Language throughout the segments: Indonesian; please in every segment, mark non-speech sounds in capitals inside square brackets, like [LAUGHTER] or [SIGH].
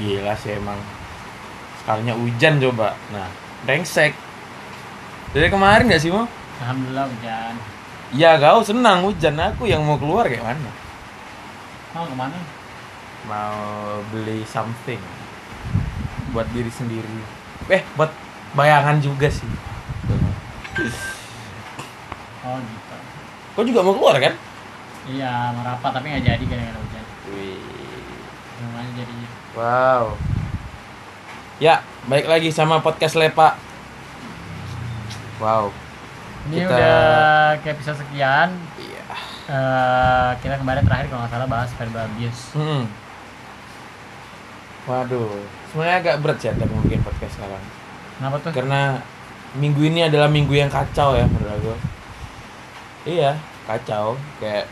gila sih emang. Sekalinya hujan coba. Nah brengsek. Dari kemarin gak sih mau alhamdulillah hujan. Ya kau senang hujan. Aku yang mau keluar kayak mana? Mau ke mana mau beli something buat diri sendiri. Eh buat bayangan juga sih. Oh gitu. Kau juga mau keluar kan? Iya merapat tapi nggak jadi gara-gara hujan. Wih. semuanya jadi wow ya balik lagi sama podcast lepa wow ini Kita- udah ke episode sekian iya Eh, kita kemarin terakhir kalau nggak salah bahas verbal abuse Hmm. Waduh, sebenarnya agak berat sih tapi mungkin podcast sekarang. kenapa tuh Karena minggu ini adalah minggu yang kacau ya menurut aku. Iya, kacau. Kayak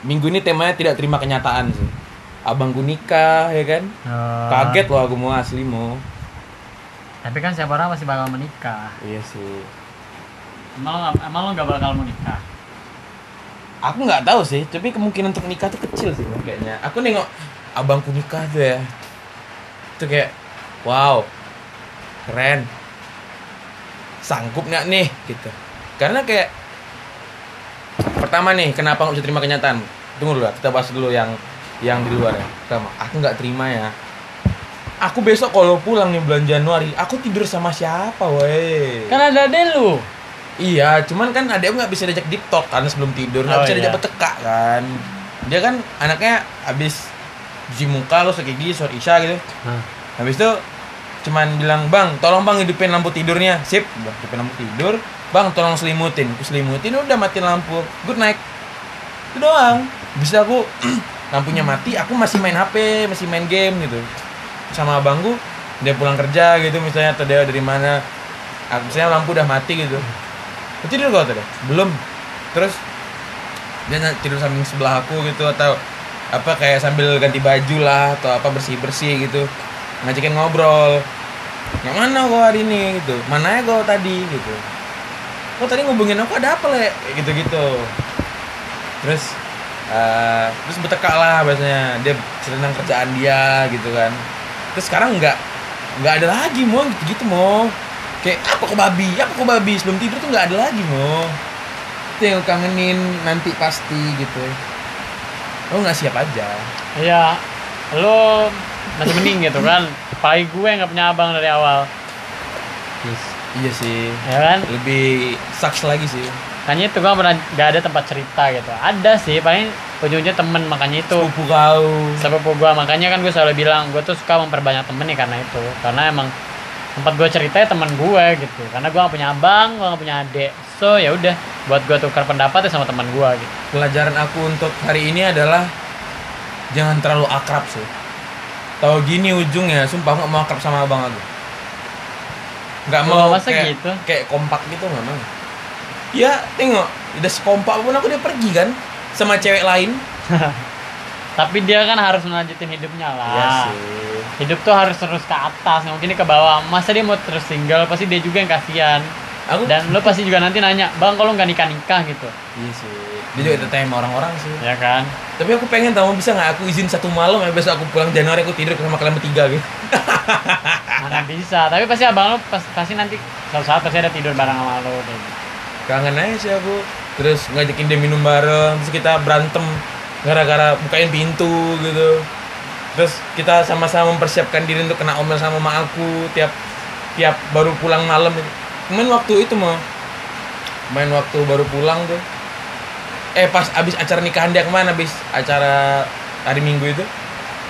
minggu ini temanya tidak terima kenyataan sih. Abangku nikah ya kan? Eh, Kaget loh aku mau asli mau. tapi kan siapa orang masih bakal menikah Iya sih. emang lo emang lo nggak bakal mau nikah Aku nggak tahu sih, tapi kemungkinan untuk nikah tuh kecil sih kayaknya. Aku nengok abangku nikah tuh ya. Itu kayak wow. Keren. Sanggup nggak nih gitu. Karena kayak pertama nih, kenapa nggak bisa terima kenyataan? Tunggu dulu, lah, kita bahas dulu yang yang di luar ya. Pertama, aku nggak terima ya. Aku besok kalau pulang nih bulan Januari, aku tidur sama siapa, weh? kan ada ade lu Iya, cuman kan adek nggak bisa diajak deep talk karena sebelum tidur nggak Oh, bisa iya. diajak bertekak kan. Dia kan anaknya habis cuci muka lo gigi sholat isya gitu. Habis itu cuman bilang bang, tolong bang hidupin lampu tidurnya. Sip, Bang, hidupin lampu tidur. Bang, tolong selimutin. Aku selimutin udah matiin lampu. Good night. Itu doang. Bisa aku [CLEARS THROAT] lampunya mati, aku masih main HP, masih main game gitu. Sama abangku, dia pulang kerja gitu misalnya atau dia dari mana. Aku misalnya lampu udah mati gitu. Lu tidur kok tadi? Belum. Terus dia tidur samping sebelah aku gitu atau apa kayak sambil ganti baju lah atau apa bersih bersih gitu ngajakin ngobrol yang mana kau hari ini gitu mana ya kau tadi gitu kau tadi ngubungin aku ada apa le gitu gitu terus eh, terus bertekak lah biasanya. Dia tentang kerjaan dia gitu kan. Terus sekarang nggak nggak ada lagi mau gitu gitu mau kayak apa kok babi? Apa kok babi? Sebelum tidur tuh nggak ada lagi mau itu yang kangenin nanti pasti gitu. Lo nggak siap aja. Iya. Lo masih mending gitu kan? Apalagi gue nggak punya abang dari awal. Iya sih. Ya kan? Lebih sucks lagi sih makanya itu gue pernah gak ada tempat cerita gitu. Ada sih paling ujung-ujungnya temen makanya itu. Sepupu kau sepupu gue makanya kan gue selalu bilang gue tuh suka memperbanyak temen nih karena itu. Karena emang tempat gue cerita ya teman gue gitu. Karena gue gak punya abang gue gak punya adik. So ya udah buat gue tukar pendapat ya sama teman gue gitu. Pelajaran aku untuk hari ini adalah jangan terlalu akrab sih. Tahu gini ujungnya sumpah nggak mau akrab sama abang aku. Nggak Oh, mau masa kayak, gitu? kayak kompak gitu nggak mau ya tengok. Udah sekompak pun aku dia pergi kan sama cewek lain. [LAUGHS] Tapi dia kan harus melanjutin hidupnya lah. Iya sih. Hidup tuh harus terus ke atas. Nggak mungkin ke bawah. Masa dia mau terus single? Pasti dia juga yang kasihan. Aku dan lo pasti juga nanti nanya bang kalau nggak nikah nikah gitu. Iya sih. Dia juga tanya sama orang-orang sih. Ya kan? Tapi aku pengen tahu bisa nggak aku izin satu malam ya besok aku pulang Januari aku tidur sama kalian bertiga gitu. Mana bisa? Tapi pasti abang lo pas- pasti nanti suatu saat pasti ada tidur bareng sama lo kayak gitu. Kangen aja sih aku. Terus ngajakin dia minum bareng terus kita berantem gara-gara bukain pintu gitu. Terus kita sama-sama mempersiapkan diri untuk kena omel sama mama aku tiap tiap baru pulang malam main waktu itu mah main waktu baru pulang tuh. Eh pas abis acara nikahan dia ke mana abis acara hari minggu itu?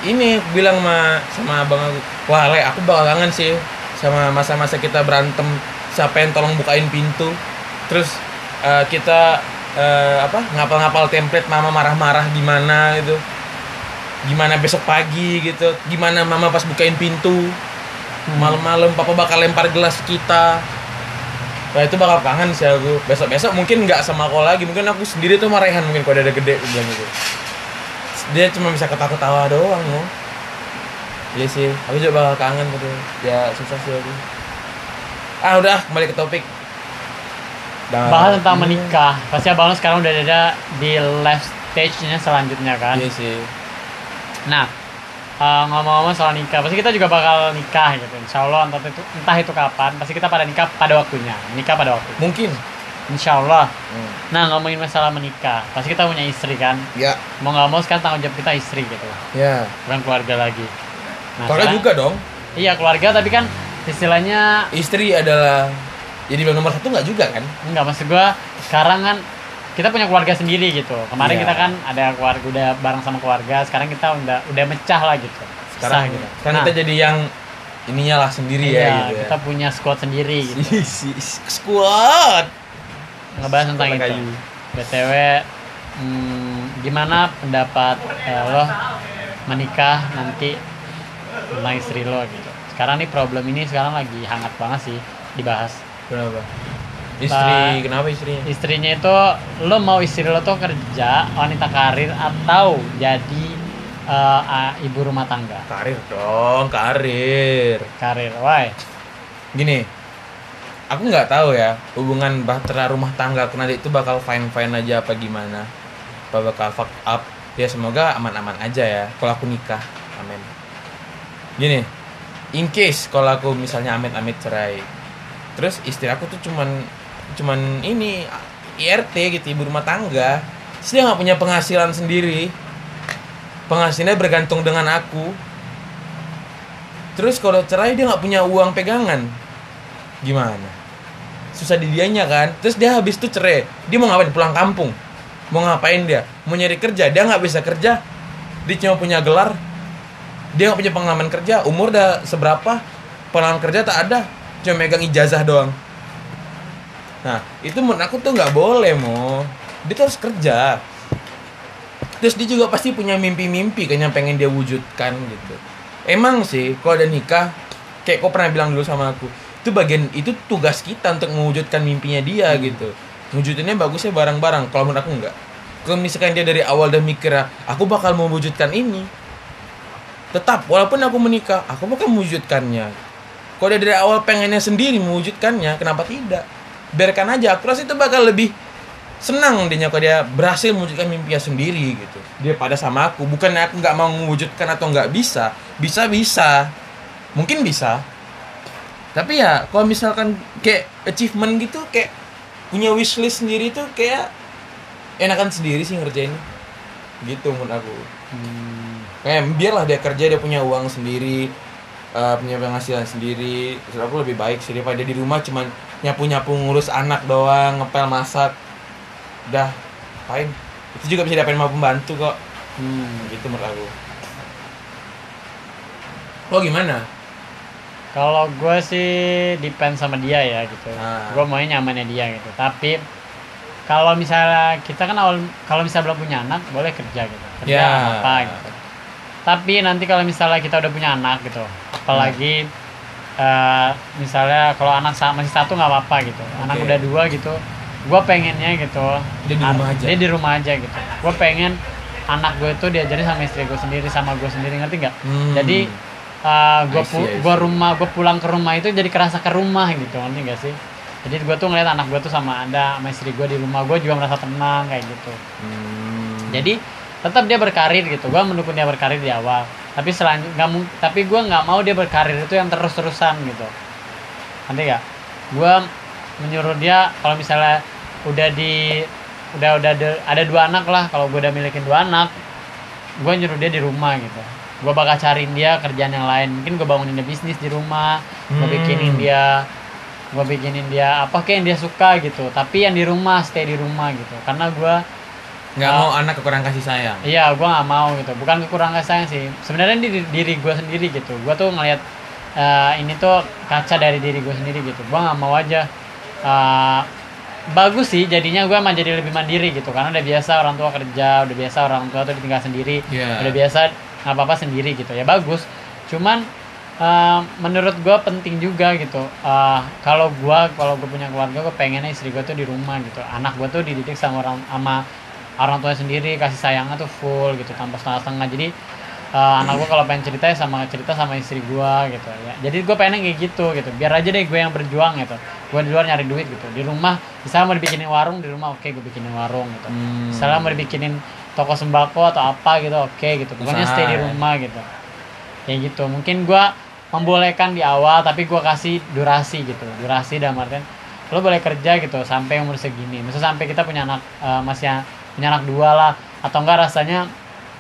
Ini bilang sama sama abang aku wah le aku bakal kangen sih sama masa-masa kita berantem. Siapa yang tolong bukain pintu terus eh, kita eh, apa ngapal-ngapal template mama marah-marah gimana gitu. Gimana besok pagi gitu. Gimana mama pas bukain pintu. Malam-malam papa bakal lempar gelas kita. Wah itu bakal kangen sih aku. Besok-besok mungkin nggak sama aku lagi. Mungkin aku sendiri tuh marahan mungkin kalau ada gede bilang gitu. Dia cuma bisa ketawa-ketawa doang loh iya sih. Aku juga bakal kangen gitu. Ya susah sih aku. Ah udah kembali ke topik Dah. bahas tentang menikah. Pasti abang lo sekarang udah ada di life stage nya selanjutnya kan? Iya sih. Nah uh, ngomong-ngomong soal nikah pasti kita juga bakal nikah gitu. Insya Allah entah itu entah itu kapan pasti kita pada nikah pada waktunya. Nikah pada waktu. Mungkin. Insya Allah. Hmm. nah ngomongin masalah menikah pasti kita punya istri kan? Ya. Mau nggak mau sekarang tanggung jawab kita istri gitu. Ya. Bukan keluarga lagi. Nah, keluarga sekarang- juga dong. Iya keluarga tapi kan istilahnya istri adalah jadi bilang nomor satu nggak juga kan Enggak maksud gua sekarang kan kita punya keluarga sendiri gitu. Kemarin Iya. kita kan ada keluarga udah bareng sama keluarga, sekarang kita udah udah mecah lah gitu. sekarang Pisah gitu. sekarang Nah, kita jadi yang ininya lah sendiri iya, ya gitu ya kita punya squad sendiri [LAUGHS] gitu. squad Ngebahas tentang itu. kayu. BTW hmm, gimana pendapat eh, lo menikah nanti tentang istri lo gitu. Sekarang nih problem ini sekarang lagi hangat banget sih dibahas. Kenapa? Istri Pak- kenapa istrinya? istrinya itu lo mau istri lo tuh kerja wanita karir atau jadi ah, ibu rumah tangga? Karir dong karir. Karir why? Gini aku nggak tahu ya hubungan bahtera rumah tangga aku nanti itu bakal fine fine aja apa gimana. Apa bakal fuck up. Ya semoga aman aman aja ya kalau aku nikah. Amin. Gini in case kalau aku misalnya amit amit cerai terus istri aku tuh cuman cuman ini IRT gitu ibu rumah tangga. Terus dia nggak punya penghasilan sendiri. Penghasilannya bergantung dengan aku. Terus kalau cerai dia nggak punya uang pegangan. Gimana? Susah di dianya kan? Terus dia habis itu cerai. Dia mau ngapain? Pulang kampung. Mau ngapain dia? Mau nyari kerja? Dia nggak bisa kerja. Dia cuma punya gelar. Dia nggak punya pengalaman kerja. Umur udah seberapa? Pengalaman kerja tak ada cuma megang ijazah doang. Nah itu menurut aku tuh nggak boleh mo. Dia tuh harus kerja. Terus dia juga pasti punya mimpi-mimpi kan yang pengen dia wujudkan gitu. Emang sih kalau ada nikah kayak kau pernah bilang dulu sama aku itu bagian itu tugas kita untuk mewujudkan mimpinya dia gitu. Wujudinnya bagusnya bareng-bareng kalau menurut aku enggak kalau misalkan dia dari awal udah mikir aku bakal mewujudkan ini. Tetap walaupun aku menikah aku bakal mewujudkannya kalau dia dari awal pengennya sendiri mewujudkannya kenapa tidak? Biarkan aja aku rasa itu bakal lebih senang dia kalau dia berhasil mewujudkan mimpinya sendiri gitu. Dia pada sama aku bukannya aku nggak mau mewujudkan atau nggak bisa. Bisa bisa. Mungkin bisa. Tapi ya kalau misalkan kayak achievement gitu kayak punya wishlist sendiri tuh kayak enakan sendiri sih ngerjain gitu menurut aku. Hmm, kayak biarlah dia kerja dia punya uang sendiri eh, punya penghasilan sendiri. Terus aku lebih baik sih daripada di rumah cuman nyapu nyapu ngurus anak doang ngepel masak. Udah fine. Itu juga bisa dapetin sama pembantu kok. Hmm. gitu menurut aku. Lo gimana? Kalau gue sih depend sama dia ya gitu. Ah. gue maunya nyamannya dia gitu. Tapi kalau misalnya kita kan awal kalau misalnya belum punya anak boleh kerja gitu. Kerja Ya. apa gitu. Tapi nanti kalau misalnya kita udah punya anak gitu apalagi eh, misalnya kalau anak masih satu nggak apa-apa gitu anak Oke. udah dua gitu gue pengennya gitu Dia di rumah aja. dia di rumah aja gitu gue pengen anak gue tuh diajarin sama istri gue sendiri sama gue sendiri ngerti nggak Hmm. jadi uh, gue see. rumah gue pulang ke rumah itu jadi kerasa ke rumah gitu ngerti gak sih jadi gue tuh ngeliat anak gue tuh sama ada sama istri gue di rumah gue juga merasa tenang kayak gitu Hmm. jadi tetap dia berkarir gitu gue mendukung dia berkarir di awal tapi selanjutnya tapi gue nggak mau dia berkarir itu yang terus terusan gitu. Nanti gak gue menyuruh dia kalau misalnya udah di udah udah ada, ada dua anak lah kalau gue udah milikin dua anak gue nyuruh dia di rumah gitu. Gue bakal cariin dia kerjaan yang lain. Mungkin gue bangunin dia bisnis di rumah gue Hmm. bikinin dia gue bikinin dia apa kayak yang dia suka gitu. Tapi yang di rumah stay di rumah gitu. Karena gue nggak Ah. mau anak kekurangan kasih sayang Iya, gue nggak mau gitu. Bukan kekurangan sayang sih. Sebenarnya di diri gue sendiri gitu. Gue tuh ngelihat eh, ini tuh kaca dari diri gue sendiri gitu. Gue nggak mau aja. eh, bagus sih. Jadinya gue emang jadi lebih mandiri gitu. Karena udah biasa orang tua kerja, udah biasa orang tua tuh ditinggal sendiri, Iya. udah biasa nggak apa-apa sendiri gitu. Ya bagus. Cuman eh, menurut gue penting juga gitu. Eh, kalau gue kalau gue punya keluarga, gue pengennya istri gue tuh di rumah gitu. Anak gue tuh dididik sama orang sama orang tua sendiri kasih sayangnya tuh full gitu tanpa setengah-setengah. Jadi eh, anak gue kalau pengen cerita ya sama cerita sama istri gue gitu ya. Jadi gue pengen kayak gitu gitu. Biar aja deh gue yang berjuang gitu. Gue di luar nyari duit gitu. Di rumah misalnya mau dibikinin warung di rumah oke gue bikinin warung gitu. Hmm. misalnya mau dibikinin toko sembako atau apa gitu oke gitu. Pokoknya Usaha, stay di ya. rumah gitu. Kayak gitu. Mungkin gue membolehkan di awal tapi gue kasih durasi gitu. Durasi dan artian lo boleh kerja gitu sampai umur segini. Misalnya sampai kita punya anak uh, masih punya anak dua lah. Atau enggak rasanya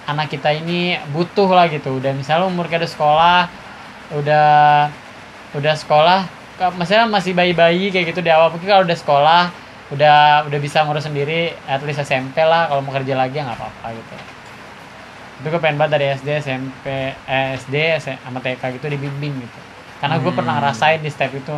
anak kita ini butuh lah gitu. Udah misalnya umur kita sekolah udah udah sekolah maksudnya masih bayi-bayi kayak gitu di awal. Mungkin kalau udah sekolah udah udah bisa ngurus sendiri at least SMP lah. Kalau mau kerja lagi ya nggak apa-apa gitu. Itu gue pengen banget dari SD SMP eh, SD sama TK gitu dibimbing gitu. Karena gue hmm. pernah ngerasain di step itu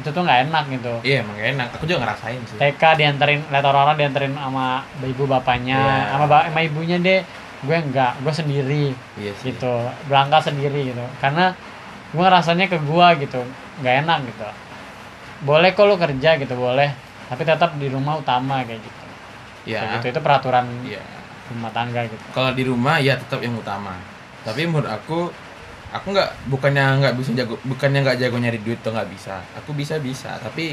itu tuh nggak enak gitu. Iya emang gak enak. Aku juga ngerasain sih. TK dianterin lihat orang-orang dianterin sama ibu bapaknya yeah. sama, sama ibunya deh. Gue enggak gue sendiri iya sih. gitu. Berangkat sendiri gitu. Karena gue rasanya ke gue gitu. Nggak enak gitu. Boleh kok lu kerja gitu boleh. Tapi tetap di rumah utama kayak gitu. Ya gitu itu peraturan ya. rumah tangga gitu. Kalau di rumah ya tetap yang utama. Tapi menurut aku aku nggak bukannya nggak bisa jago bukannya nggak jago nyari duit tuh nggak bisa. Aku bisa bisa tapi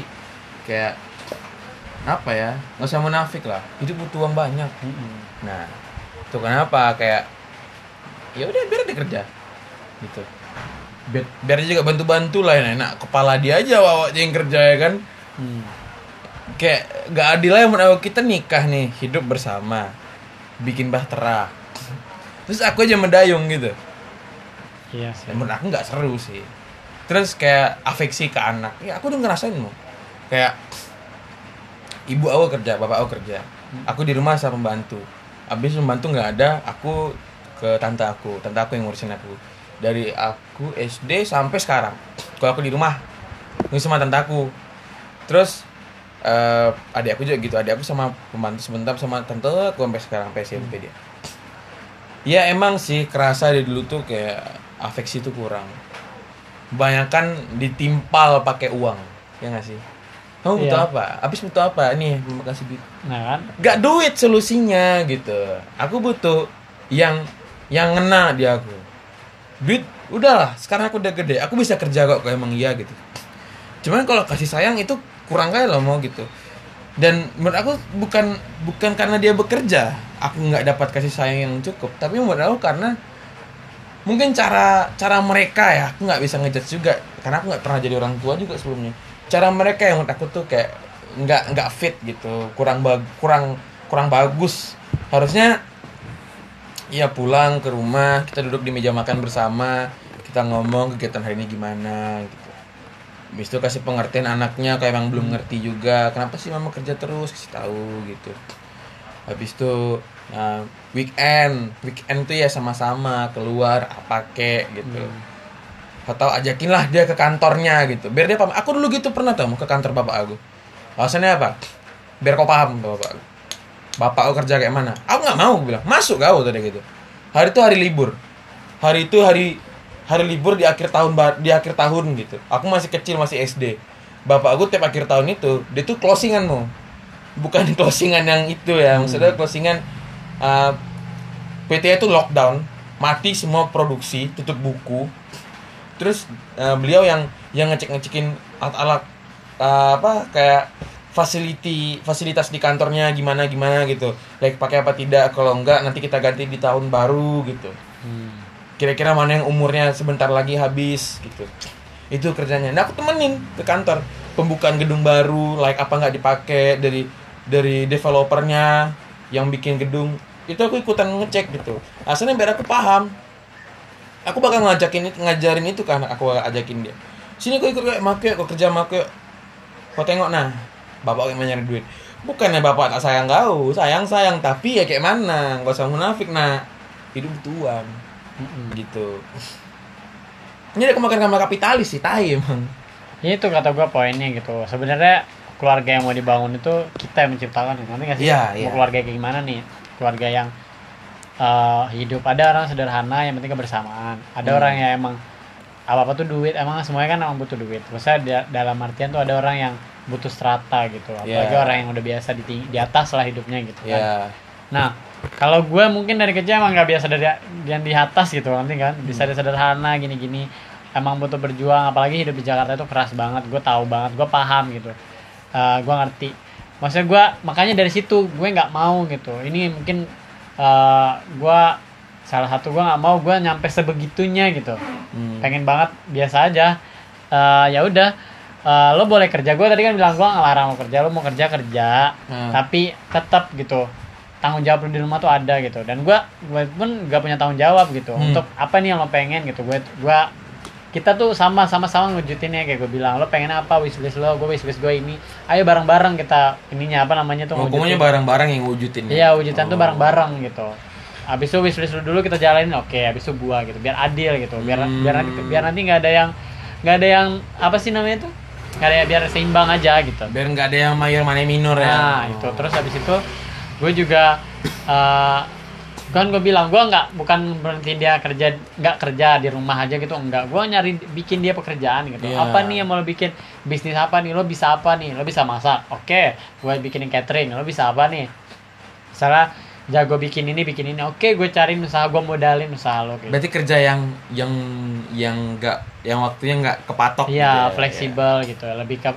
kayak apa ya nggak usah munafik lah. Hidup butuh uang banyak. Mm -hmm. nah itu kenapa? Kayak ya udah biar dia kerja. Gitu. Biar, biar juga bantu bantu lah ya enak. Kepala dia aja wawa yang kerja ya kan? Hmm. kayak nggak adil lah menurut kita nikah nih hidup bersama. Bikin bahtera. Terus aku aja mendayung gitu Iya sih. Menurut aku nggak seru sih. Terus kayak afeksi ke anak. Ya aku udah ngerasain mau. Kayak ibu aku kerja, bapak aku kerja. Hmm. Aku di rumah sama pembantu. Abis pembantu nggak ada, aku ke tante aku. Tante aku yang ngurusin aku. Dari aku SD sampai sekarang. Kalau aku di rumah, ngurus sama tante aku. Terus uh, adik aku juga gitu. Adik aku sama pembantu sebentar sama tante aku sampai sekarang sampai SMP dia. Ya emang sih kerasa dari dulu tuh kayak afeksi itu kurang. Banyakkan ditimpal pakai uang ya nggak sih? Kamu butuh iya. apa? Habis butuh apa? Nih mau kasih duit. Nah kan? Gak duit solusinya gitu. Aku butuh yang yang ngena di aku. Duit udahlah sekarang aku udah gede. Aku bisa kerja kok kayak emang iya gitu. Cuman kalau kasih sayang itu kurang kayak loh mau gitu. Dan menurut aku bukan bukan karena dia bekerja aku nggak dapat kasih sayang yang cukup. Tapi menurut aku karena mungkin cara cara mereka ya aku nggak bisa ngejudge juga. Karena aku nggak pernah jadi orang tua juga sebelumnya. Cara mereka yang menurut aku tuh kayak nggak nggak fit gitu. Kurang bag, kurang kurang bagus. Harusnya ya pulang ke rumah kita duduk di meja makan bersama kita ngomong kegiatan hari ini gimana gitu. Habis itu kasih pengertian anaknya kayak emang belum ngerti juga kenapa sih mama kerja terus kasih tahu gitu. Habis itu Nah, weekend, weekend tuh ya sama-sama keluar apa kek gitu. Hmm. Atau ajakin lah dia ke kantornya gitu. Biar dia paham. Aku dulu gitu pernah tau ke kantor bapak aku. Alasannya apa? Biar kau paham bapak aku. Bapak aku kerja kayak mana? Aku nggak mau bilang. Masuk kau tadi gitu. Hari itu hari libur. Hari itu hari hari libur di akhir tahun di akhir tahun gitu. Aku masih kecil masih SD. Bapak aku tiap akhir tahun itu dia tuh closingan mau. Bukan [LAUGHS] closingan yang itu ya. Maksudnya hmm. closingan uh, PT itu lockdown mati semua produksi tutup buku. Terus uh, beliau yang yang ngecek ngecekin alat-alat uh, apa kayak facility fasilitas di kantornya gimana gimana gitu. Like pakai apa tidak kalau enggak nanti kita ganti di tahun baru gitu. Hmm. kira-kira mana yang umurnya sebentar lagi habis gitu. Itu kerjanya. Nah aku temenin ke kantor. Pembukaan gedung baru like apa nggak dipakai dari dari developernya yang bikin gedung itu aku ikutan ngecek gitu. Asalnya biar aku paham. Aku bakal ngajakin ngajarin itu kan aku ajakin dia. Sini kok ikut kayak make kok kerja make. Kok tengok nah bapak yang nyari duit. Bukannya bapak tak sayang kau sayang sayang tapi ya kayak mana? Gak usah munafik nah hidup tuan. Gitu. Ini ada kemakan sama kapitalis sih tahi emang. Itu kata gue poinnya gitu. Sebenarnya keluarga yang mau dibangun itu kita yang menciptakan. Nanti nggak sih? Yeah, yeah. mau keluarga kayak gimana nih keluarga yang uh, hidup. Ada orang sederhana yang penting kebersamaan. Ada hmm. orang yang emang apa apa tuh duit. Emang semuanya kan emang butuh duit. Maksudnya di, dalam artian tuh ada orang yang butuh strata gitu. Apalagi yeah. orang yang udah biasa di di atas lah hidupnya gitu kan. Yeah. nah kalau gue mungkin dari kecil emang nggak biasa dari yang di atas gitu nanti kan? Bisa hmm. sederhana gini-gini. Emang butuh berjuang. Apalagi hidup di Jakarta itu keras banget. Gue tahu banget. Gue paham gitu. Uh, gue ngerti maksudnya gue makanya dari situ gue nggak mau gitu. Ini mungkin uh, gue salah satu gue nggak mau gue nyampe sebegitunya gitu. Hmm. pengen banget biasa aja. Eh, ya udah. Eh, lo boleh kerja. Gue tadi kan bilang gue ngelarang lo kerja. Lo mau kerja kerja. Hmm. tapi tetap gitu tanggung jawab lo di rumah tuh ada gitu. Dan gue gue pun gak punya tanggung jawab gitu Hmm. untuk apa nih yang lo pengen gitu. Gue gua kita tuh sama sama sama ngewujudinnya kayak gue bilang lo pengen apa wishlist lo gue wishlist gue ini ayo bareng bareng kita ininya apa namanya tuh Hukumnya ngewujudin. barang-barang yang wujudin. ya? Iya wujudan tuh Oh. bareng-bareng gitu. Abis itu wishlist lu dulu kita jalanin oke. Abis itu gua gitu biar adil gitu. Biar Hmm. biar nanti biar nanti nggak ada yang nggak ada yang apa sih namanya tuh? Nggak ada biar seimbang aja gitu. Biar nggak ada yang mayor mana minor ya. Nah itu terus abis itu gue juga eh, kan gue bilang gue nggak bukan berhenti dia kerja nggak kerja di rumah aja gitu enggak gue nyari bikin dia pekerjaan gitu Iya. apa nih yang mau lo bikin bisnis apa nih lo bisa apa nih lo bisa masak oke gue bikinin catering lo bisa apa nih misalnya jago bikin ini bikin ini oke gue cariin usaha gue modalin usaha lo gitu. Berarti kerja yang yang yang nggak yang waktunya nggak kepatok. gitu Iya, ya. fleksibel gitu ya, lebih ke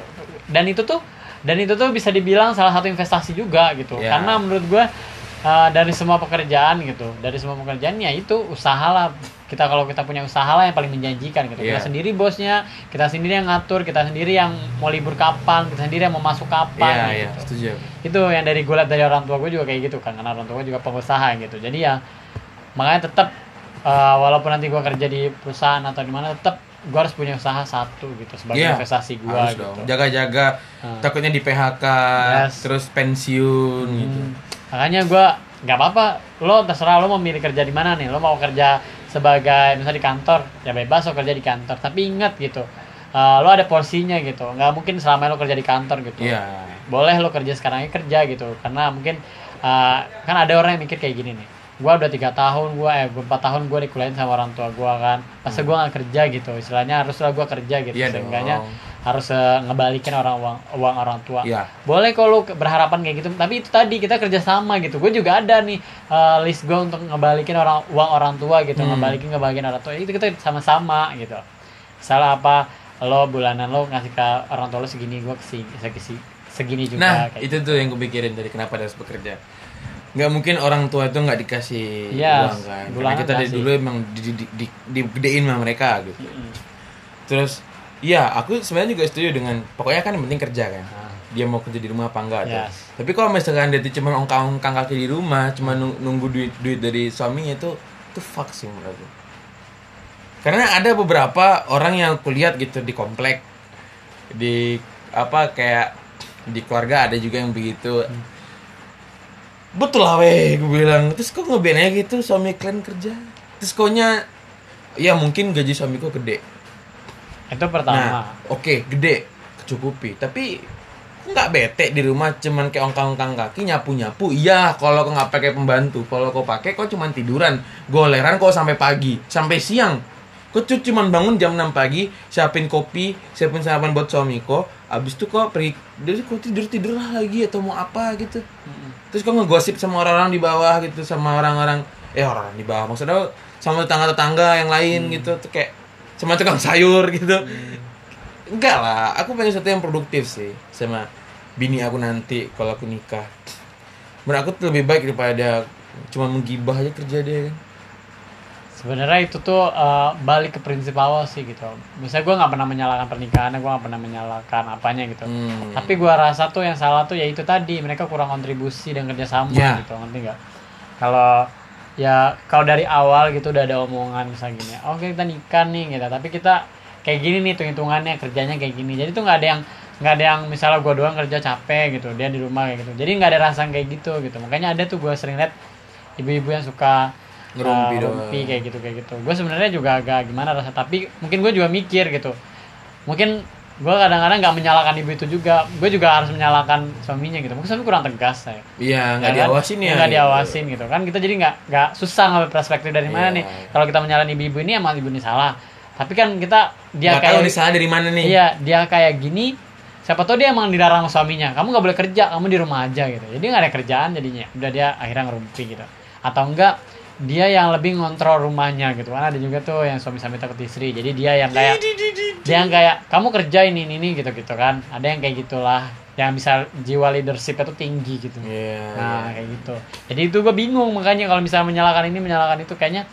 dan itu tuh dan itu tuh bisa dibilang salah satu investasi juga gitu. Iya. Karena menurut gua uh, dari semua pekerjaan gitu, dari semua pekerjaan ya itu usaha lah. Kita kalau kita punya usaha lah yang paling menjanjikan gitu. Iya. Kita sendiri bosnya, kita sendiri yang ngatur, kita sendiri yang mau libur kapan, kita sendiri yang mau masuk Iya, kapan iya, gitu. setuju. Itu yang dari gue dari orang tua gue juga kayak gitu kan, karena orang tua gue juga pengusaha gitu. Jadi ya makanya tetap uh, walaupun nanti gue kerja di perusahaan atau di mana tetap gue harus punya usaha satu gitu sebagai Iya, investasi gue gitu. dong. Jaga-jaga Hmm. takutnya di PHK, Yes. terus pensiun gitu. Hmm. Makanya gue nggak apa-apa, lo terserah lo mau milih kerja di mana nih. Lo mau kerja sebagai misalnya di kantor, ya bebas lo kerja di kantor. Tapi ingat gitu, uh, lo ada porsinya gitu. Nggak mungkin selama lo kerja di kantor gitu. Iya. Boleh lo kerja sekarang ini kerja gitu, karena mungkin uh, kan ada orang yang mikir kayak gini nih. Gua udah tiga tahun, gua eh empat tahun gua dikuliahin sama orang tua gua kan. Masa gua nggak kerja gitu, istilahnya haruslah gua kerja gitu. Iya Seenggaknya. Harus uh, ngebalikin orang uang uang orang tua Iya. boleh kalau berharapan kayak gitu tapi itu tadi kita kerja sama gitu gue juga ada nih uh, list gue untuk ngebalikin orang uang orang tua gitu Hmm. ngebalikin ngebalikin orang tua itu kita sama-sama gitu salah apa lo bulanan lo ngasih ke orang tua lo segini gue ke sini segini, segini juga Nah, kayak itu tuh yang gue pikirin dari kenapa harus bekerja. Nggak mungkin orang tua itu nggak dikasih Yes, uang kan. Karena kita dari dulu emang di, di, di, di- digedein sama mereka gitu. Mm. Terus, iya aku sebenarnya juga setuju dengan pokoknya kan yang penting kerja kan. Nah, Dia mau kerja di rumah apa enggak tuh. Yes. Tapi kalau misalkan dia cuma ongkang-ongkang kaki di rumah, cuma nung- nunggu duit duit dari suaminya itu itu fuck sih menurut aku. Karena ada beberapa orang yang aku lihat gitu di komplek di apa kayak di keluarga ada juga yang begitu. Betul lah weh, gue bilang. Terus kok ngeband aja gitu suami kalian kerja. Terus koknya ya mungkin gaji suamiku gede. Itu pertama Nah, oke, gede, kecukupi. Tapi nggak bete di rumah cuman kayak ongkang-ongkang kaki nyapu-nyapu. Iya, kalau kau nggak pakai pembantu, kalau kau pakai kau cuman tiduran, goleran kau sampai pagi, sampai siang. Kau cuman bangun jam 6 pagi, siapin kopi, siapin sarapan buat suami kau. Abis itu kau pergi, dari kau tidur tidur lagi atau mau apa gitu. Mm-mm. Terus kau ngegosip sama orang-orang di bawah gitu, sama orang-orang, eh orang-orang di bawah maksudnya sama tetangga-tetangga yang lain gitu, tuh kayak sama tukang sayur gitu. Enggak lah, aku pengen sesuatu yang produktif sih sama bini aku nanti kalau aku nikah. Menurut aku tuh lebih baik daripada cuma menggibah aja kerja dia kan. sebenarnya itu tuh uh, balik ke prinsip awal sih gitu misalnya gue nggak pernah menyalahkan pernikahannya gue nggak pernah menyalahkan apanya gitu Hmm. tapi gua rasa tuh yang salah tuh ya itu tadi mereka kurang kontribusi dan kerjasama Ya. gitu ngerti nggak kalau ya kalau dari awal gitu udah ada omongan misalnya gini oke kita nikah nih gitu. Tapi kita kayak gini nih tuh hitungannya kerjanya kayak gini. Jadi tuh nggak ada yang nggak ada yang misalnya gua doang kerja capek gitu dia di rumah kayak gitu. Jadi nggak ada rasa kayak gitu gitu. Makanya ada tuh gua sering liat ibu-ibu yang suka Ngerumpi uh, rumpi kayak gitu kayak gitu. Gue sebenarnya juga agak gimana rasa tapi mungkin gue juga mikir gitu. Mungkin gue kadang-kadang nggak menyalahkan ibu itu juga gue juga harus menyalahkan suaminya gitu mungkin suami kurang tegas saya Iya, nggak Ya kan? diawasin ya. nggak gitu. diawasin gitu kan kita jadi nggak nggak susah ngambil perspektif dari mana Iya. nih kalau kita menyalahkan ibu-ibu ini emang ibu ini salah tapi kan kita dia tahu kayak nih salah dari mana nih. iya dia kayak gini siapa tahu dia emang dilarang suaminya kamu nggak boleh kerja kamu di rumah aja gitu jadi nggak ada kerjaan jadinya udah dia akhirnya ngerumpi gitu atau enggak dia yang lebih ngontrol rumahnya gitu. Kan ada juga tuh yang suami-suami takut istri. Jadi dia yang kayak dia yang kayak kamu kerja ini ini, ini gitu gitu kan. Ada yang kayak gitulah. Yang bisa jiwa leadership itu tinggi gitu. Iya, nah iya. kayak gitu. Jadi itu gue bingung makanya kalau misalnya menyalahkan ini menyalahkan itu kayaknya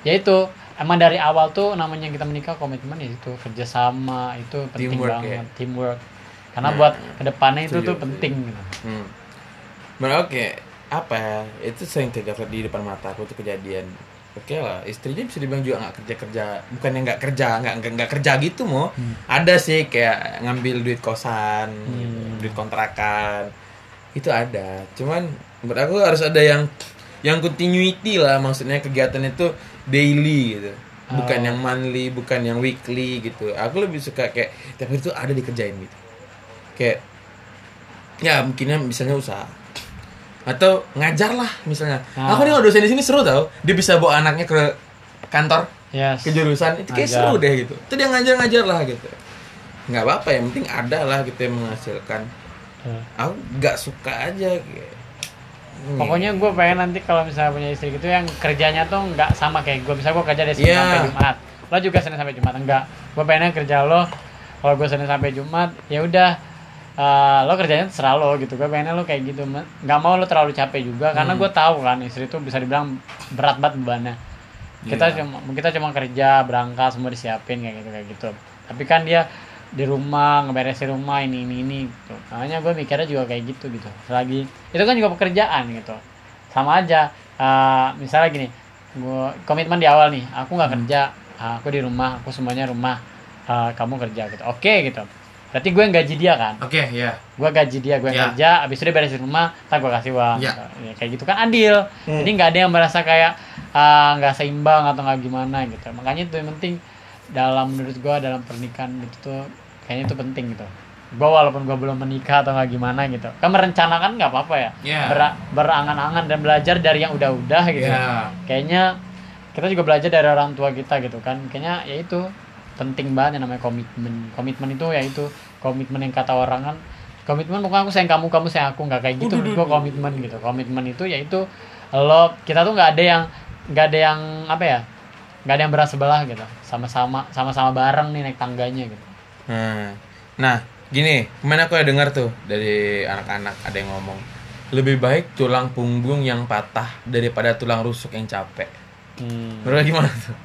ya itu emang dari awal tuh namanya kita menikah komitmen ya itu kerjasama itu penting Teamwork, banget. ya. teamwork. Karena Nah, buat ke depannya itu tuh penting gitu. Hmm. Oke, apa ya? Itu sering terjadi di depan mata aku tuh kejadian. Oke lah, istrinya bisa dibilang juga nggak kerja kerja, bukan yang nggak kerja, nggak nggak kerja gitu mau. Ada sih kayak ngambil duit kosan, Hmm. duit kontrakan, itu ada. Cuman menurut aku harus ada yang yang continuity lah, maksudnya kegiatan itu daily gitu. Bukan Oh. yang monthly, bukan yang weekly gitu. Aku lebih suka kayak tiap hari itu ada dikerjain gitu. Kayak ya mungkinnya misalnya usaha atau ngajar lah misalnya Ah. aku nih kalau dosen di sini seru tau dia bisa bawa anaknya ke kantor yes ke jurusan itu kayak Ngajar. seru deh gitu itu dia ngajar-ngajar lah gitu nggak apa-apa yang penting ada lah gitu yang menghasilkan Tuh. aku nggak suka aja Hmm. Pokoknya gue pengen nanti kalau misalnya punya istri gitu yang kerjanya tuh nggak sama kayak gue. Misalnya gue kerja dari Senin Iya. sampai Jumat. Lo juga Senin sampai Jumat enggak. Gue pengennya kerja lo kalau gue Senin sampai Jumat ya udah eh, lo kerjanya terserah lo gitu. Gue pengennya lo kayak gitu. Nggak mau lo terlalu capek juga karena Hmm. gue tahu kan istri tuh bisa dibilang berat banget bebannya. Kita Iya. cuma kita cuma kerja berangkat semua disiapin kayak gitu kayak gitu. Tapi kan dia di rumah ngeberesin rumah ini ini ini gitu. Makanya gue mikirnya juga kayak gitu gitu. Selagi itu kan juga pekerjaan gitu. Sama aja. eh, misalnya gini, gua komitmen di awal nih, aku nggak kerja, eh, aku di rumah, aku semuanya rumah, eh, kamu kerja gitu. Oke gitu. Berarti gue yang gaji dia kan? oke ya Gue gaji dia, gue yang Ya. kerja, abis itu dia beresin rumah, tak gue kasih uang. Ya. gitu. Ya, kayak gitu kan adil. Hmm. Jadi nggak ada yang merasa kayak ah, nggak seimbang atau nggak gimana gitu. Makanya itu yang penting dalam menurut gue dalam pernikahan itu tuh kayaknya itu penting gitu. Gue walaupun gue belum menikah atau nggak gimana gitu, kan merencanakan nggak apa-apa ya. Ya. Ber- berangan-angan dan belajar dari yang udah-udah gitu. Ya. Kayaknya kita juga belajar dari orang tua kita gitu kan. Kayaknya ya itu penting banget yang namanya komitmen. Komitmen itu ya itu komitmen yang kata orang kan komitmen bukan aku sayang kamu kamu sayang aku nggak kayak gitu menurut gua komitmen gitu komitmen itu yaitu lo kita tuh nggak ada yang nggak ada yang apa ya nggak ada yang berat sebelah gitu sama-sama sama-sama bareng nih naik tangganya gitu Nah, nah gini, ke mana aku ya dengar tuh dari anak-anak ada yang ngomong lebih baik tulang punggung yang patah daripada tulang rusuk yang capek. hmm. Menurut gimana tuh?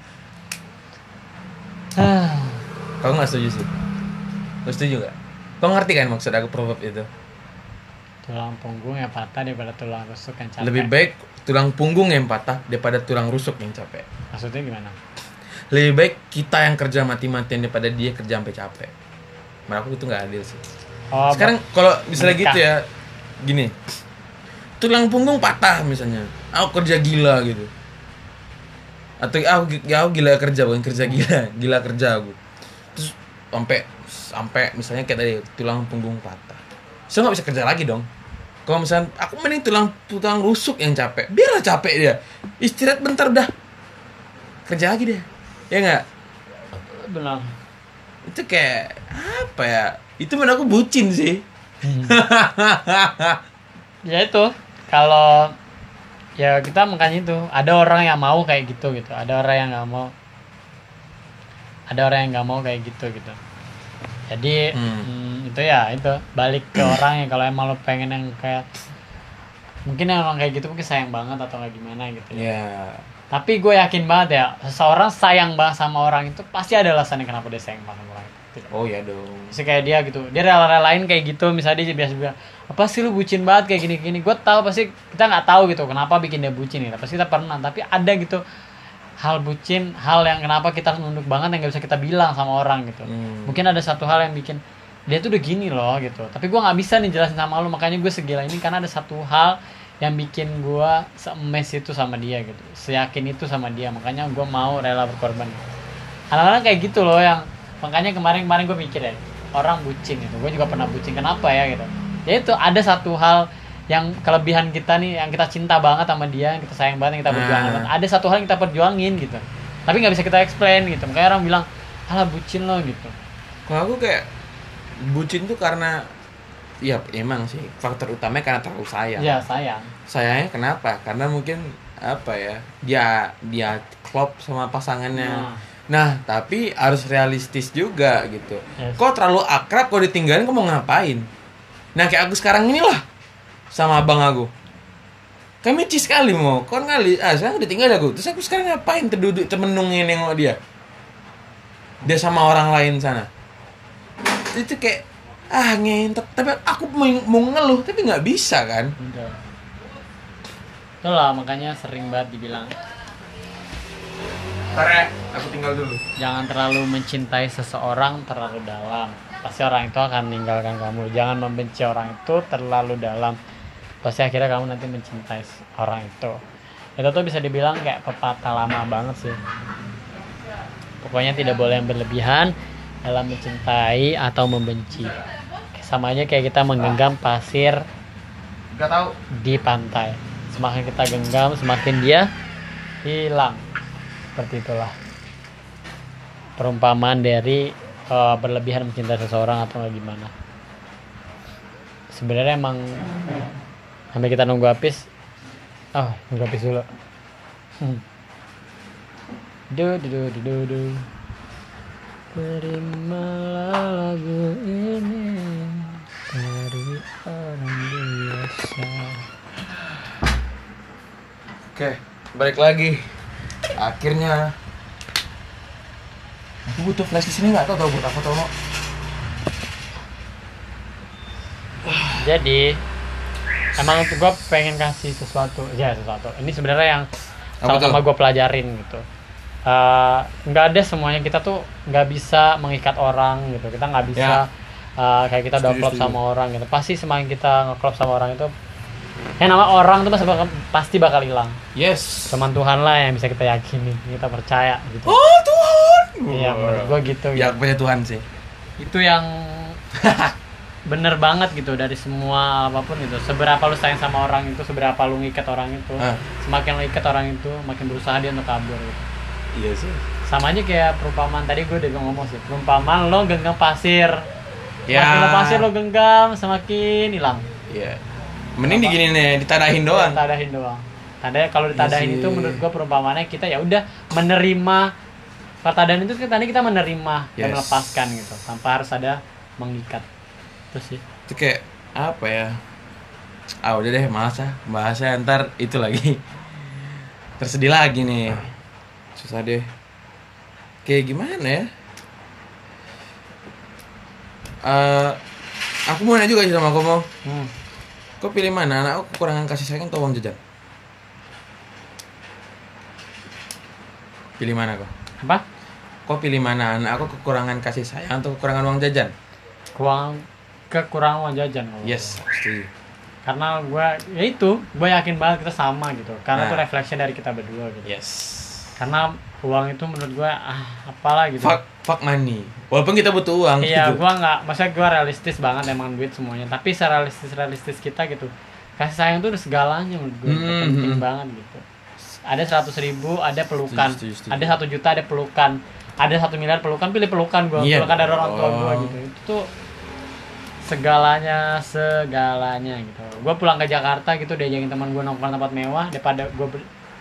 Kau nggak setuju sih? Lo setuju gak? Kau ngerti kan maksud aku proverb itu? tulang punggung yang patah daripada tulang rusuk yang capek Lebih baik tulang punggung yang patah daripada tulang rusuk yang capek. maksudnya gimana Lebih baik kita yang kerja mati-matian daripada dia kerja sampai capek. Menurut aku itu nggak adil sih. oh, Sekarang kalau misalnya menikah. gitu ya, gini, tulang punggung patah misalnya, aku kerja gila gitu, atau aku, gi- ya, aku gila kerja bukan kerja gila, [LAUGHS] gila kerja aku, terus sampai sampai misalnya kayak tadi tulang punggung patah, saya nggak bisa kerja lagi dong. Kalau misalnya aku mending tulang tulang rusuk yang capek, biarlah capek dia, istirahat bentar dah, kerja lagi deh, ya nggak? benar Itu kayak apa ya? Itu menurut aku bucin sih. ya itu kalau ya kita makanya itu ada orang yang mau kayak gitu gitu ada orang yang nggak mau ada orang yang nggak mau kayak gitu gitu jadi Hmm. hmm, itu ya itu balik ke [CLEARS THROAT] orang yang kalau emang lo pengen yang kayak mungkin yang orang kayak gitu mungkin sayang banget atau kayak gimana gitu ya. Ya. tapi gue yakin banget ya seseorang sayang banget sama orang itu pasti ada alasannya kenapa dia sayang banget sama orang itu Oh ya dong. Terus kayak dia gitu. Dia rela-relain kayak gitu misalnya dia biasa bilang apa sih lu bucin banget kayak gini gini gue tahu pasti kita nggak tahu gitu kenapa bikin dia bucin gitu. Pasti kita pernah tapi ada gitu hal bucin hal yang kenapa kita harus nunduk banget yang nggak bisa kita bilang sama orang gitu. Hmm. mungkin ada satu hal yang bikin dia tuh udah gini loh gitu. Tapi gue nggak bisa nih jelasin sama lu makanya gue segila ini karena ada satu hal yang bikin gue semes itu sama dia gitu seyakin itu sama dia makanya gue mau rela berkorban. Kadang-kadang kayak gitu loh yang makanya kemarin-kemarin gue mikir ya orang bucin gitu gue juga pernah bucin kenapa ya gitu ya itu ada satu hal yang kelebihan kita nih yang kita cinta banget sama dia yang kita sayang banget yang kita Nah. perjuangkan ada satu hal yang kita perjuangin gitu tapi nggak bisa kita explain gitu makanya orang bilang alah bucin lo gitu Kalau aku kayak bucin tuh karena ya emang sih faktor utamanya karena terlalu sayang. ya sayang Sayangnya kenapa? Karena mungkin apa ya dia dia klop sama pasangannya Nah. Nah tapi harus realistis juga gitu. Yes. kok terlalu akrab kok ditinggalin kok mau ngapain? Nah kayak aku sekarang inilah sama abang aku. Kami cis sekali mau kon kali. Ah sekarang udah tinggal aku. Terus aku sekarang ngapain terduduk termenungin nengok dia? Dia sama orang lain sana. Itu kayak ah ngentot. Tapi aku mau, ngeluh tapi nggak bisa kan. Itulah makanya sering banget dibilang Karena aku tinggal dulu jangan terlalu mencintai seseorang terlalu dalam. Pasti orang itu akan meninggalkan kamu. Jangan membenci orang itu terlalu dalam. Pasti akhirnya kamu nanti mencintai orang itu. Itu tuh bisa dibilang kayak pepatah lama banget sih. Pokoknya tidak boleh yang berlebihan dalam mencintai atau membenci. Sama aja kayak kita menggenggam pasir nggak tahu di pantai. Semakin kita genggam, semakin dia hilang. Seperti itulah perumpamaan dari eh, berlebihan mencintai seseorang atau gimana. Sebenarnya emang sampai kita nunggu habis. Oh, nunggu habis dulu. Hmm. Du, du, du, du, du, du. Terimalah lagu ini dari orang biasa. oke balik lagi akhirnya aku butuh flash di sini nggak tahu tau buat apa tau Jadi emang gue pengen kasih sesuatu, ya sesuatu. Ini sebenarnya yang sama-sama gue pelajarin gitu. Eh, nggak ada semuanya kita tuh nggak bisa mengikat orang gitu. Kita nggak bisa eh, kayak kita udah klop sama orang gitu. Pasti semakin kita ngeklop sama orang itu, yang nama orang tuh pasti bakal, pasti bakal hilang. yes Cuman Tuhan lah yang bisa kita yakini, kita percaya gitu. oh Tuhan Iya, menurut gue gitu. ya gitu. punya Tuhan sih itu yang [LAUGHS] bener banget gitu dari semua apa pun gitu seberapa lu sayang sama orang itu seberapa lu ngikat orang itu Ah. semakin lu ikat orang itu makin berusaha dia untuk kabur gitu. iya sih sama aja kayak perumpamaan tadi gue udah ngomong sih perumpamaan lo genggam pasir Ya. semakin lo pasir lo genggam semakin hilang iya mending digini nih ditadahin doang. Tadahin doang. Tanda kalau ditadahin Iya itu menurut gue perumpamaannya kita ya udah menerima pertadahan itu kita tadi kita menerima dan Yes. melepaskan gitu tanpa harus ada mengikat. Terus sih. Itu kayak apa ya? Ah udah deh malas ah bahasnya ntar itu lagi. [LAUGHS] Tersedih lagi nih. Susah deh. Kayak gimana ya? Eh, aku mau nanya juga sih sama kamu hmm. Kau pilih mana? Anak aku kekurangan kasih sayang atau uang jajan? Pilih mana kau? Apa? Kau pilih mana? Anak aku kekurangan kasih sayang atau kekurangan uang jajan? Kurang kekurangan uang jajan. Kalau yes setuju. Karena gue ya itu gue yakin banget kita sama gitu. Karena Nah. itu reflection dari kita berdua gitu. Yes. Karena uang itu menurut gue ah apalah gitu. Fuck fuck money. Walaupun kita butuh uang iya gitu. gue nggak maksudnya gue realistis banget emang duit semuanya. Tapi serealistis realistis kita gitu kasih sayang itu udah segalanya menurut gue Hmm, penting hmm. banget gitu. Ada seratus ribu ada pelukan. Setuju, setuju, setuju. ada satu juta ada pelukan. Ada satu miliar pelukan pilih pelukan gue Iya. Pelukan dari orang tua gue dong. gitu. Itu tuh segalanya segalanya gitu. Gue pulang ke Jakarta gitu diajakin teman gue nongkrong tempat mewah daripada gue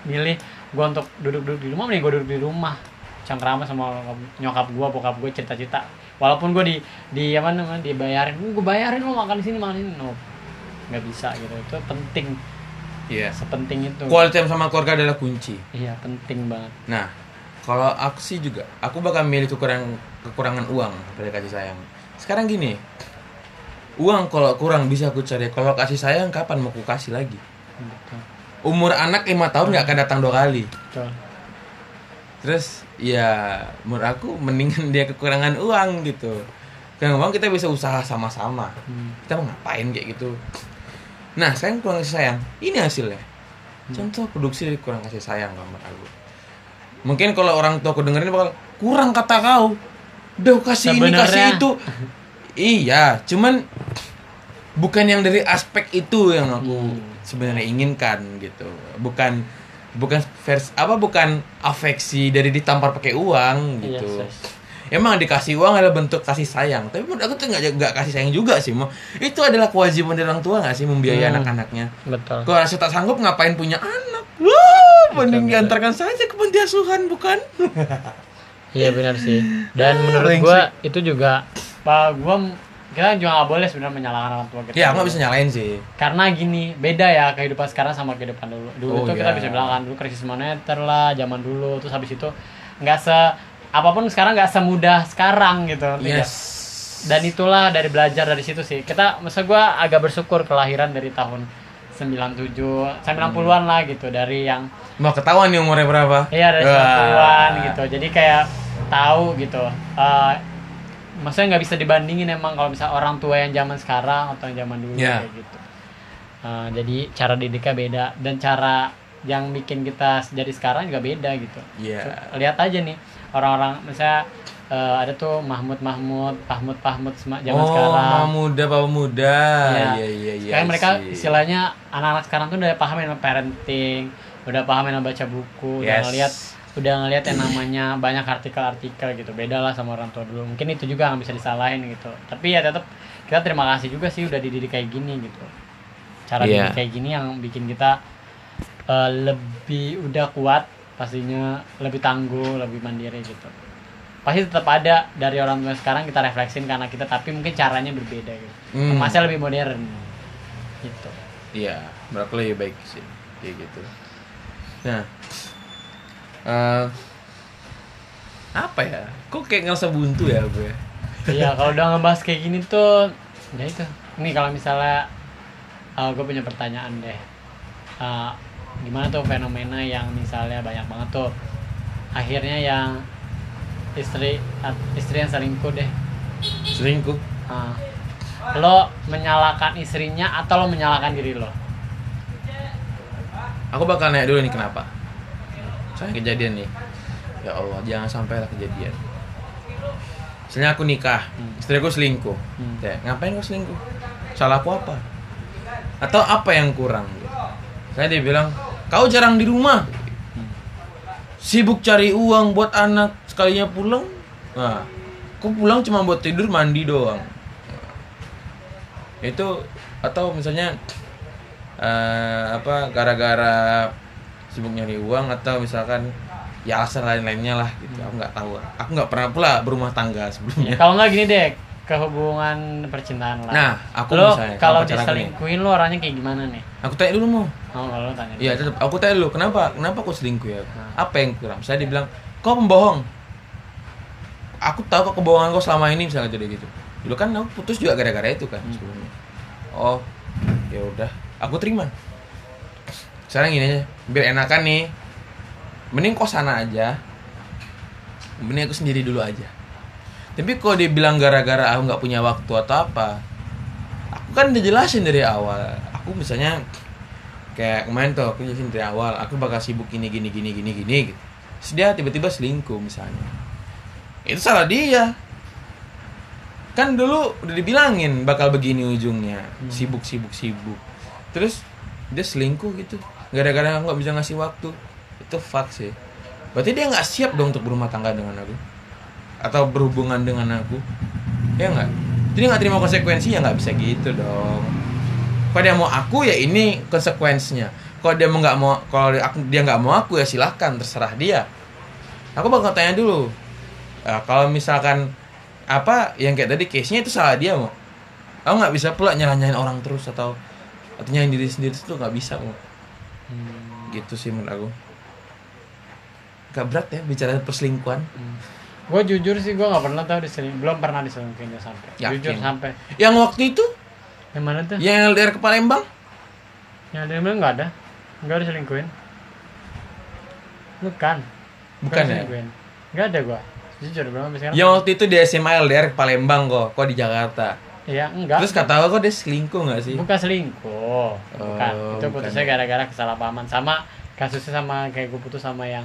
milih gue untuk duduk-duduk di rumah mending gue duduk di rumah. Cangkrama sama nyokap gue bokap gue cerita-cerita walaupun gue di di apa namanya dibayarin. Gue bayarin lo makan di sini makan di sini. No nggak bisa gitu. Itu penting. Iya. Sepenting itu. Quality time sama keluarga adalah kunci. Iya penting banget. Nah kalau aku sih juga aku bakal milih kekurangan kekurangan uang pada kasih sayang. Sekarang gini uang kalau kurang bisa aku cari. Kalau kasih sayang kapan mau aku kasih lagi? Betul umur anak lima tahun nggak akan datang dua kali. Betul. Terus ya menurut aku mendingan dia kekurangan uang gitu. Kekurangan uang kita bisa usaha sama-sama. Hmm. kita mau ngapain kayak gitu? Nah sekarang kurang kasih sayang. Ini hasilnya. Contoh produksi dari kurang kasih sayang kalau menurut aku mungkin kalau orang tua aku dengerin bakal kurang kata kau. Udah kasih ini kasih itu. Iya cuman bukan yang dari aspek itu yang aku Hmm. Sebenarnya inginkan gitu bukan bukan vers apa bukan afeksi dari ditampar pakai uang gitu Yes, yes. Emang dikasih uang adalah bentuk kasih sayang, tapi menurut aku tuh nggak nggak kasih sayang juga sih, mau itu adalah kewajiban dari orang tua nggak sih membiayai Hmm. anak-anaknya. betul Kalau rasa tak sanggup ngapain punya anak? Wah! mending diantarkan saja ke panti asuhan bukan Iya benar sih. Dan menurut gua itu juga pak gua kita juga nggak boleh sebenarnya menyalahkan orang tua kita. ya aku nggak bisa nyalain sih Karena gini, beda ya kehidupan sekarang sama kehidupan dulu. Dulu Oh, tuh kita iya. bisa bilang kan dulu krisis moneter lah, zaman dulu terus habis itu nggak se apa pun sekarang nggak semudah sekarang gitu. yes Dan itulah dari belajar dari situ sih. Kita masa gua agak bersyukur kelahiran dari tahun 97, 90-an lah gitu dari yang mau ketahuan nih umurnya berapa Iya dari Wah. 90-an gitu. Jadi kayak tahu gitu. Eh maksudnya nggak bisa dibandingin emang kalau misalnya orang tua yang zaman sekarang atau yang zaman dulu Iya. kayak gitu. Eh, jadi cara didiknya beda dan cara yang bikin kita jadi sekarang juga beda gitu. Iya. Lihat aja nih orang-orang misalnya eh, ada tuh Mahmud Mahmud, Pahmud Pahmud sema- zaman oh sekarang. mama muda papa muda Iya. iya iya iya Kayak mereka sih. istilahnya anak-anak sekarang tuh udah paham yang parenting, udah paham yang baca buku, udah Yes. Udah ngeliat yang namanya banyak artikel-artikel gitu. Beda lah sama orang tua dulu. Mungkin itu juga nggak bisa disalahin gitu. Tapi ya tetap kita terima kasih juga sih udah dididik kayak gini gitu. Cara dididik kayak gini yang bikin kita eh, lebih udah kuat pastinya lebih tangguh, lebih mandiri gitu. Pasti tetap ada dari orang tua sekarang kita refleksin karena kita tapi mungkin caranya berbeda gitu. Hmm. Masih lebih modern gitu. Iya, menurut aku lebih baik sih, kayak gitu. Nah, eh, apa ya? Kok kayak ngerasa buntu ya gue? Iya, kalau udah ngebahas kayak gini tuh, ya itu. Ini kalau misalnya gue punya pertanyaan deh. Eh, gimana tuh fenomena yang misalnya banyak banget tuh akhirnya yang istri istri yang selingkuh deh. Selingkuh? Ah. lo menyalahkan istrinya atau lo menyalahkan diri lo? Aku bakal nanya dulu nih kenapa. Soalnya kejadian nih. Ya Allah, jangan sampai lah kejadian. Misalnya aku nikah, Hmm. istri aku selingkuh. Hmm. Ya, ngapain kau selingkuh? Salah aku apa? Atau apa yang kurang? Saya dia bilang, kau jarang di rumah. Sibuk cari uang buat anak, sekalinya pulang. Nah, aku pulang cuma buat tidur, mandi doang. Itu atau misalnya eh, apa gara-gara sibuk nyari uang atau misalkan ya alasan lain-lainnya lah gitu. Aku nggak tahu. Aku nggak pernah pula berumah tangga sebelumnya. Kalau nggak gini deh, ke hubungan percintaan lah. Nah, aku lo misalnya, kalau diselingkuhin lo orangnya kayak gimana nih? Aku tanya dulu mau. Oh, kalau lo tanya. Iya, tetap aku tanya dulu, kenapa? Kenapa aku selingkuh ya? Nah. Apa yang kurang? Saya dibilang, "Kau pembohong." Aku tahu kok kebohongan kau selama ini misalnya jadi gitu. Dulu kan aku putus juga gara-gara itu kan Hmm. sebelumnya. Oh, ya udah, aku terima. Sekarang gini aja, biar enakan nih. Mending kau sana aja. Mending aku sendiri dulu aja. Tapi kalau dia bilang gara-gara aku nggak punya waktu atau apa, aku kan udah jelasin dari awal. Aku misalnya kayak kemarin tuh aku jelasin dari awal, aku bakal sibuk gini gini gini gini gini gitu. Terus dia tiba-tiba selingkuh misalnya. Itu salah dia. Kan dulu udah dibilangin bakal begini ujungnya, sibuk sibuk sibuk. Terus dia selingkuh gitu, gara-gara nggak bisa ngasih waktu. Itu fuck sih. Berarti dia nggak siap dong untuk berumah tangga dengan aku? Atau berhubungan dengan aku? Ya nggak? Jadi nggak terima konsekuensinya nggak bisa gitu dong. Kalau dia mau aku ya ini konsekuensinya. Kalau dia nggak mau kalau dia, nggak mau aku ya silahkan terserah dia. Aku bakal tanya dulu. "Ah, kalau misalkan apa yang kayak tadi case nya itu salah dia mau aku nggak bisa pula nyalahin orang terus atau atau diri sendiri itu nggak bisa mau. Gitu sih menurut aku gak berat ya bicara perselingkuhan Gue jujur sih gue nggak pernah tahu diseling, belum pernah diselingkuhin sampai. Yakin? Jujur sampai. yang waktu itu Yang mana tuh? yang LDR ke Palembang Yang bilang nggak ada, nggak ada diselingkuhin. Bukan. Bukan ya? diselingkuhin. Nggak ada gue. Jujur belum sampai sekarang. Yang waktu itu di SMA LDR ke Palembang kok, kok di Jakarta. Iya enggak. Terus kata lo kok dia selingkuh gak sih? bukan selingkuh. Bukan. Oh, itu bukan. putusnya gara-gara kesalahpahaman sama kasusnya sama kayak gue putus sama yang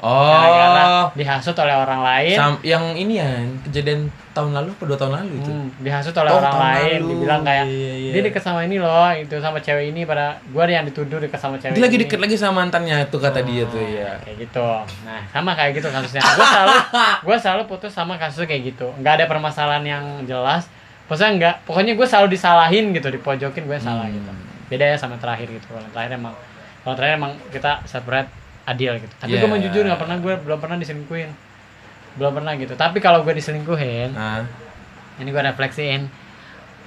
Oh, gara-gara dihasut oleh orang lain. sam- yang ini ya, kejadian tahun lalu atau dua tahun lalu itu. Hmm, dihasut oleh Oh, orang lain, lalu. dibilang kayak Iya, iya. dia deket sama ini loh, itu sama cewek ini pada gua yang dituduh deket sama cewek Dia lagi ini. deket lagi sama mantannya itu kata dia tuh ya. kayak gitu nah sama kayak gitu kasusnya gue selalu [LAUGHS] gue selalu putus sama kasus kayak gitu nggak ada permasalahan yang jelas pokoknya nggak pokoknya gue selalu disalahin gitu dipojokin gue salah Hmm. gitu. Beda ya sama terakhir gitu. Kalau terakhir emang kalau terakhir emang kita separate adil gitu. Tapi Yeah. gue mau jujur nggak pernah gue belum pernah diselingkuhin. Belum pernah gitu. Tapi kalau gue diselingkuhin Nah, ini gue refleksiin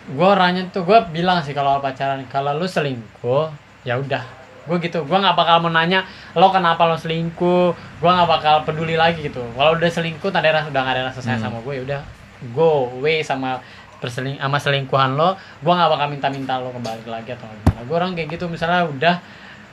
gue orangnya tuh gue bilang sih kalau pacaran kalau lu selingkuh ya udah. Gue gitu gue nggak bakal mau nanya lo kenapa lo selingkuh? Gue nggak bakal peduli lagi gitu. Kalau udah selingkuh tanda rasa udah gak ada rasa sayang Hmm. sama gue ya udah. Go away sama perseling sama selingkuhan lo gue nggak bakal minta-minta lo kembali lagi atau gimana. Gue orang kayak gitu misalnya udah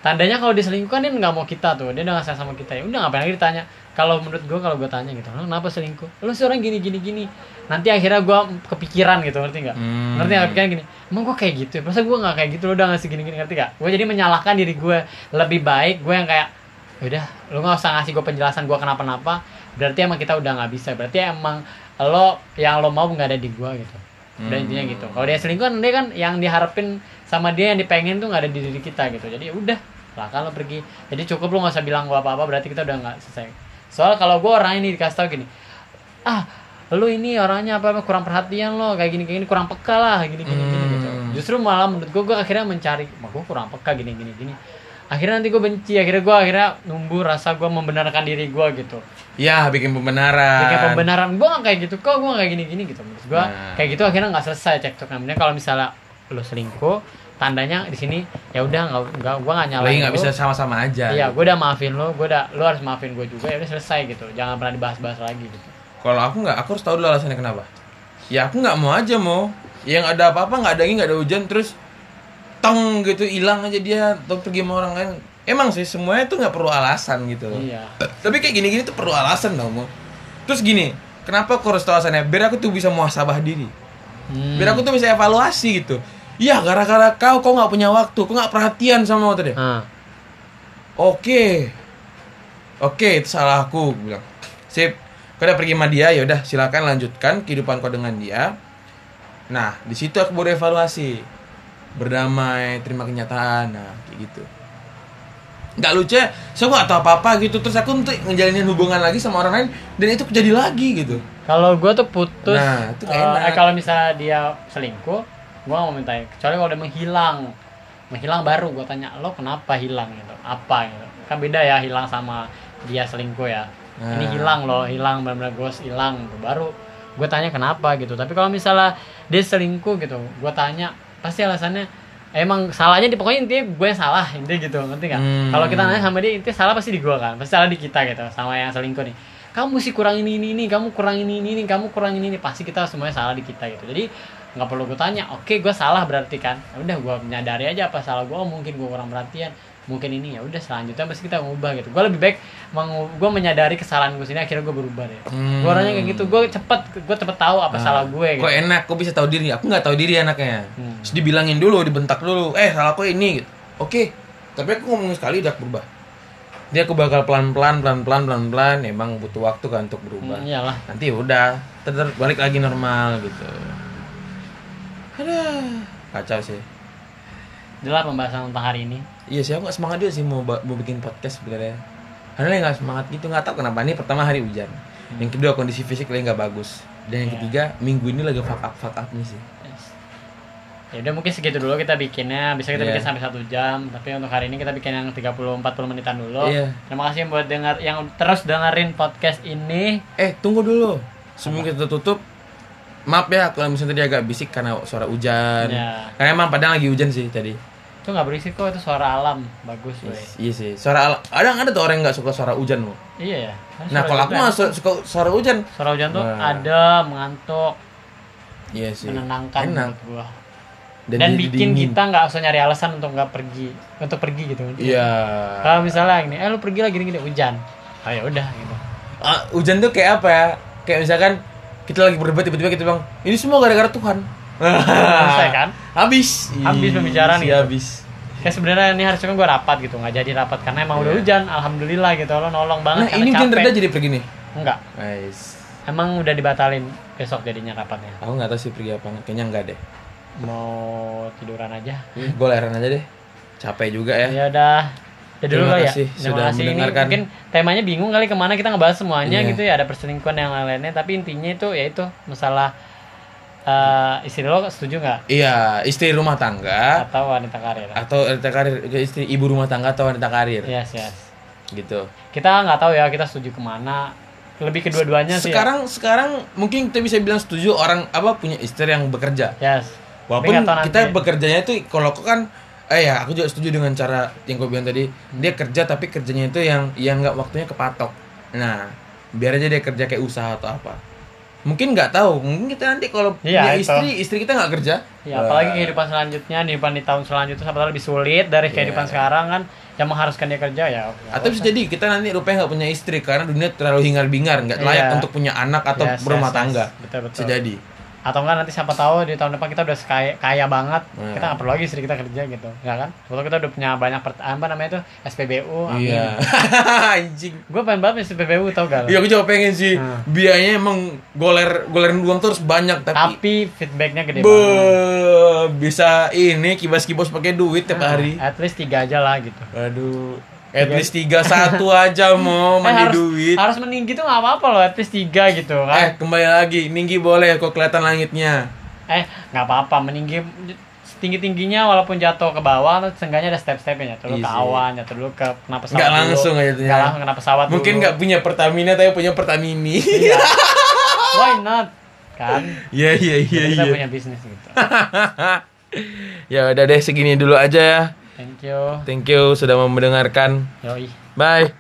tandanya kalau diselingkuhkan dia nggak mau kita tuh dia udah nggak sayang sama kita ya udah ngapain lagi ditanya? Kalau menurut gue kalau gue tanya gitu lo kenapa selingkuh? Lo sih orang gini gini. Gini nanti akhirnya gue kepikiran gitu ngerti nggak? Hmm. ngerti nggak kepikiran gini? Emang gue kayak gitu ya? Masa gue nggak kayak gitu? Lo udah ngasih gini gini ngerti gak gue jadi menyalahkan diri gue lebih baik gue yang kayak udah lo nggak usah ngasih gue penjelasan gue kenapa-napa berarti emang kita udah nggak bisa. Berarti emang lo yang lo mau nggak ada di gue gitu udah Hmm. intinya gitu. Kalau dia selingkuh kan dia kan yang diharapin sama dia yang dipengen tuh nggak ada di diri kita gitu. Jadi udah silakan lo pergi. Jadi cukup lo nggak usah bilang gue apa apa berarti kita udah nggak selesai. Soal kalau gue orang ini dikasih tau gini ah lu ini orangnya apa apa kurang perhatian lo kayak gini kayak gini kurang peka lah gini gini gini gitu. Hmm. justru malah menurut gue gue akhirnya mencari mah gue kurang peka gini gini gini akhirnya nanti gue benci akhirnya gue akhirnya numbuh rasa gue membenarkan diri gue gitu ya bikin pembenaran. kayak pembenaran gue gak kayak gitu kok gue gak kayak gini gini gitu menurut gue Nah. kayak gitu akhirnya nggak selesai cekcoknya Kemudian kalau misalnya lo selingkuh tandanya di sini ya udah nggak nggak gue nggak nyalain Lagi nggak bisa sama-sama aja. iya gue udah maafin lo gue udah lo harus maafin gue juga ya udah selesai gitu jangan pernah dibahas-bahas lagi gitu Kalau aku nggak, aku harus tahu dulu alasannya kenapa. Ya aku nggak mau aja mau. Yang ada apa-apa nggak ada angin nggak ada hujan terus tong gitu hilang aja dia atau pergi sama orang lain. Emang sih semuanya tuh nggak perlu alasan gitu loh. iya Tapi kayak gini-gini tuh perlu alasan dong. Terus gini, kenapa aku harus tahu alasannya? Biar aku tuh bisa muhasabah diri. Hmm. Biar aku tuh bisa evaluasi gitu. Iya, gara-gara kau, kau nggak punya waktu, kau nggak perhatian sama waktu dia. Ah. Oke, oke itu salah aku, aku bilang. Sip, kau udah pergi sama dia, ya udah silakan lanjutkan kehidupan kau dengan dia. Nah, di situ aku baru evaluasi, berdamai, terima kenyataan, nah kayak gitu. Nggak lucu ya, saya nggak tahu apa-apa gitu, terus aku untuk ngejalanin hubungan lagi sama orang lain, dan itu kejadi lagi gitu. Kalau gue tuh putus, Nah, itu nggak eh, enak. eh, kalau misalnya dia selingkuh, gue gak mau minta. Kecuali kalau dia menghilang, menghilang baru gue tanya lo kenapa hilang gitu, apa gitu. Kan beda ya hilang sama dia selingkuh ya. Ini Nah. hilang loh, hilang benar-benar ghost hilang. Baru gue tanya kenapa gitu. Tapi kalau misalnya dia selingkuh gitu, gue tanya pasti alasannya emang salahnya di pokoknya intinya gue yang salah intinya gitu ngerti nggak? Hmm. Kalau kita nanya sama dia intinya salah pasti di gue kan, pasti salah di kita gitu sama yang selingkuh nih kamu mesti kurang ini ini ini kamu kurang ini ini ini kamu kurang ini ini pasti kita semuanya salah di kita gitu jadi nggak perlu gue tanya oke gue salah berarti kan Ya udah gue menyadari aja apa salah gue oh, mungkin gue kurang perhatian mungkin ini ya udah selanjutnya pasti kita ngubah gitu gue lebih baik gue menyadari kesalahan gue sini akhirnya gue berubah deh Hmm. gue orangnya kayak gitu gue cepet gue cepet tahu apa Nah, salah gue gitu Kok enak, kok bisa tahu diri? Aku nggak tahu diri anaknya. Hmm. Terus dibilangin dulu, dibentak dulu. Eh, salah aku ini. Gitu. Oke, tapi aku ngomong sekali udah berubah. Dia aku bakal pelan-pelan, pelan-pelan, pelan-pelan. Emang butuh waktu kan untuk berubah. Hmm, iyalah Nanti ya udah, tetap balik lagi normal gitu. Aduh, kacau sih. Itulah pembahasan tentang hari ini Iya sih, aku gak semangat juga sih mau, mau bikin podcast sebenarnya. Karena nggak semangat gitu, nggak tahu kenapa ini pertama hari hujan. Yang kedua kondisi fisik lagi nggak bagus. Dan yang Iya. ketiga minggu ini lagi fuck up fuck up nih sih. Yes. Ya udah mungkin segitu dulu kita bikinnya. Bisa kita Iya. bikin sampai satu jam. Tapi untuk hari ini kita bikin yang 30-40 menitan dulu. Iya. Terima kasih buat dengar yang terus dengerin podcast ini. Eh tunggu dulu. Sebelum kita tutup, maaf ya kalau misalnya tadi agak bisik karena suara hujan. Ya. Karena emang padahal lagi hujan sih tadi. Itu nggak berisik kok itu suara alam. Bagus, boy. Iya sih. Suara al- ada ada tuh orang nggak suka suara hujan loh. Iya ya. Nah kalau aku mah su- suka suara hujan. suara hujan tuh Nah. ada mengantuk, Iya sih. menenangkan Enak. gua. Dan, Dan, bikin dingin. kita nggak usah nyari alasan untuk nggak pergi, untuk pergi gitu. Iya. Kalau misalnya ini, eh lu pergi lagi gini hujan. Oh ya udah gitu. Ah, hujan tuh kayak apa ya? Kayak misalkan kita lagi berdebat tiba-tiba kita bilang ini semua gara-gara Tuhan. Selesai [LAUGHS] kan? Habis. Habis pembicaraan Iya, gitu. Habis. Kayak sebenarnya ini harusnya kan gue rapat gitu, nggak jadi rapat karena emang udah hujan. Alhamdulillah gitu, lo nolong banget Nah ini capek. reda jadi pergi nih. Enggak, Nice. emang udah dibatalin besok jadinya rapatnya. Aku nggak tahu sih pergi apa. Kayaknya enggak deh. Mau tiduran aja. Gue leheran aja deh. Capek juga ya. Ya udah. Ya dulu Terima lah ya. kasih Terima sudah kasih. Ini mendengarkan. mungkin temanya bingung kali ke mana kita ngebahas semuanya Iya. gitu ya. Ada perselingkuhan yang lain-lainnya. Tapi intinya itu ya itu masalah eh istri lo setuju nggak? Iya, istri rumah tangga Atau wanita karir? atau wanita karir, istri ibu rumah tangga atau wanita karir. Yes yes. gitu kita nggak tahu ya kita setuju ke mana lebih kedua-duanya sih ya. sekarang sekarang mungkin kita bisa bilang setuju orang apa punya istri yang bekerja yes walaupun kita nanti. bekerjanya itu kalau kan eh ya aku juga setuju dengan cara yang gue bilang tadi dia kerja tapi kerjanya itu yang yang nggak waktunya kepatok nah biar aja dia kerja kayak usaha atau apa mungkin nggak tahu mungkin kita nanti kalau Iya, punya itu. istri istri kita nggak kerja Ya, apalagi kehidupan selanjutnya, kehidupan di tahun selanjutnya sampai lebih sulit dari kehidupan Iya. sekarang kan yang mengharuskan dia kerja ya. ya atau bisa jadi kita nanti rupanya nggak punya istri karena dunia terlalu hingar bingar nggak layak untuk punya anak atau Yes, berumah yes, tangga yes. Betul, betul. bisa jadi Atau enggak nanti siapa tahu di tahun depan kita udah kaya, kaya banget, Hmm. kita nggak perlu lagi istri kita kerja gitu, ya kan? Atau kita udah punya banyak pert- apa namanya itu SPBU, iya [LAUGHS] anjing Gue pengen banget SPBU tau gak? Iya aku juga pengen sih Hmm. biayanya emang goler golerin uang terus banyak tapi Tapi feedbacknya gede Be, banget. bisa ini kibas kibos pakai duit tiap Nah, hari. At least tiga aja lah gitu. Aduh, at least tiga satu aja mau Eh, mandi harus, duit. harus meninggi tuh nggak apa-apa loh, at least tiga gitu Eh kan. kembali lagi, Ninggi boleh kok kelihatan langitnya. Eh, nggak apa-apa, meninggi tinggi tingginya walaupun jatuh ke bawah, seenggaknya ada step-stepnya jatuh dulu ke awan, jatuh dulu ke kena pesawat. Dulu. langsung aja tuh ya. Nggak langsung kena pesawat. Mungkin nggak punya Pertamina tapi punya Pertamini. Iya. [LAUGHS] Why not? Kan? Iya iya iya kita punya bisnis gitu. [LAUGHS] ya udah deh segini dulu aja ya. Thank you. Thank you sudah mendengarkan. Yoi. Bye.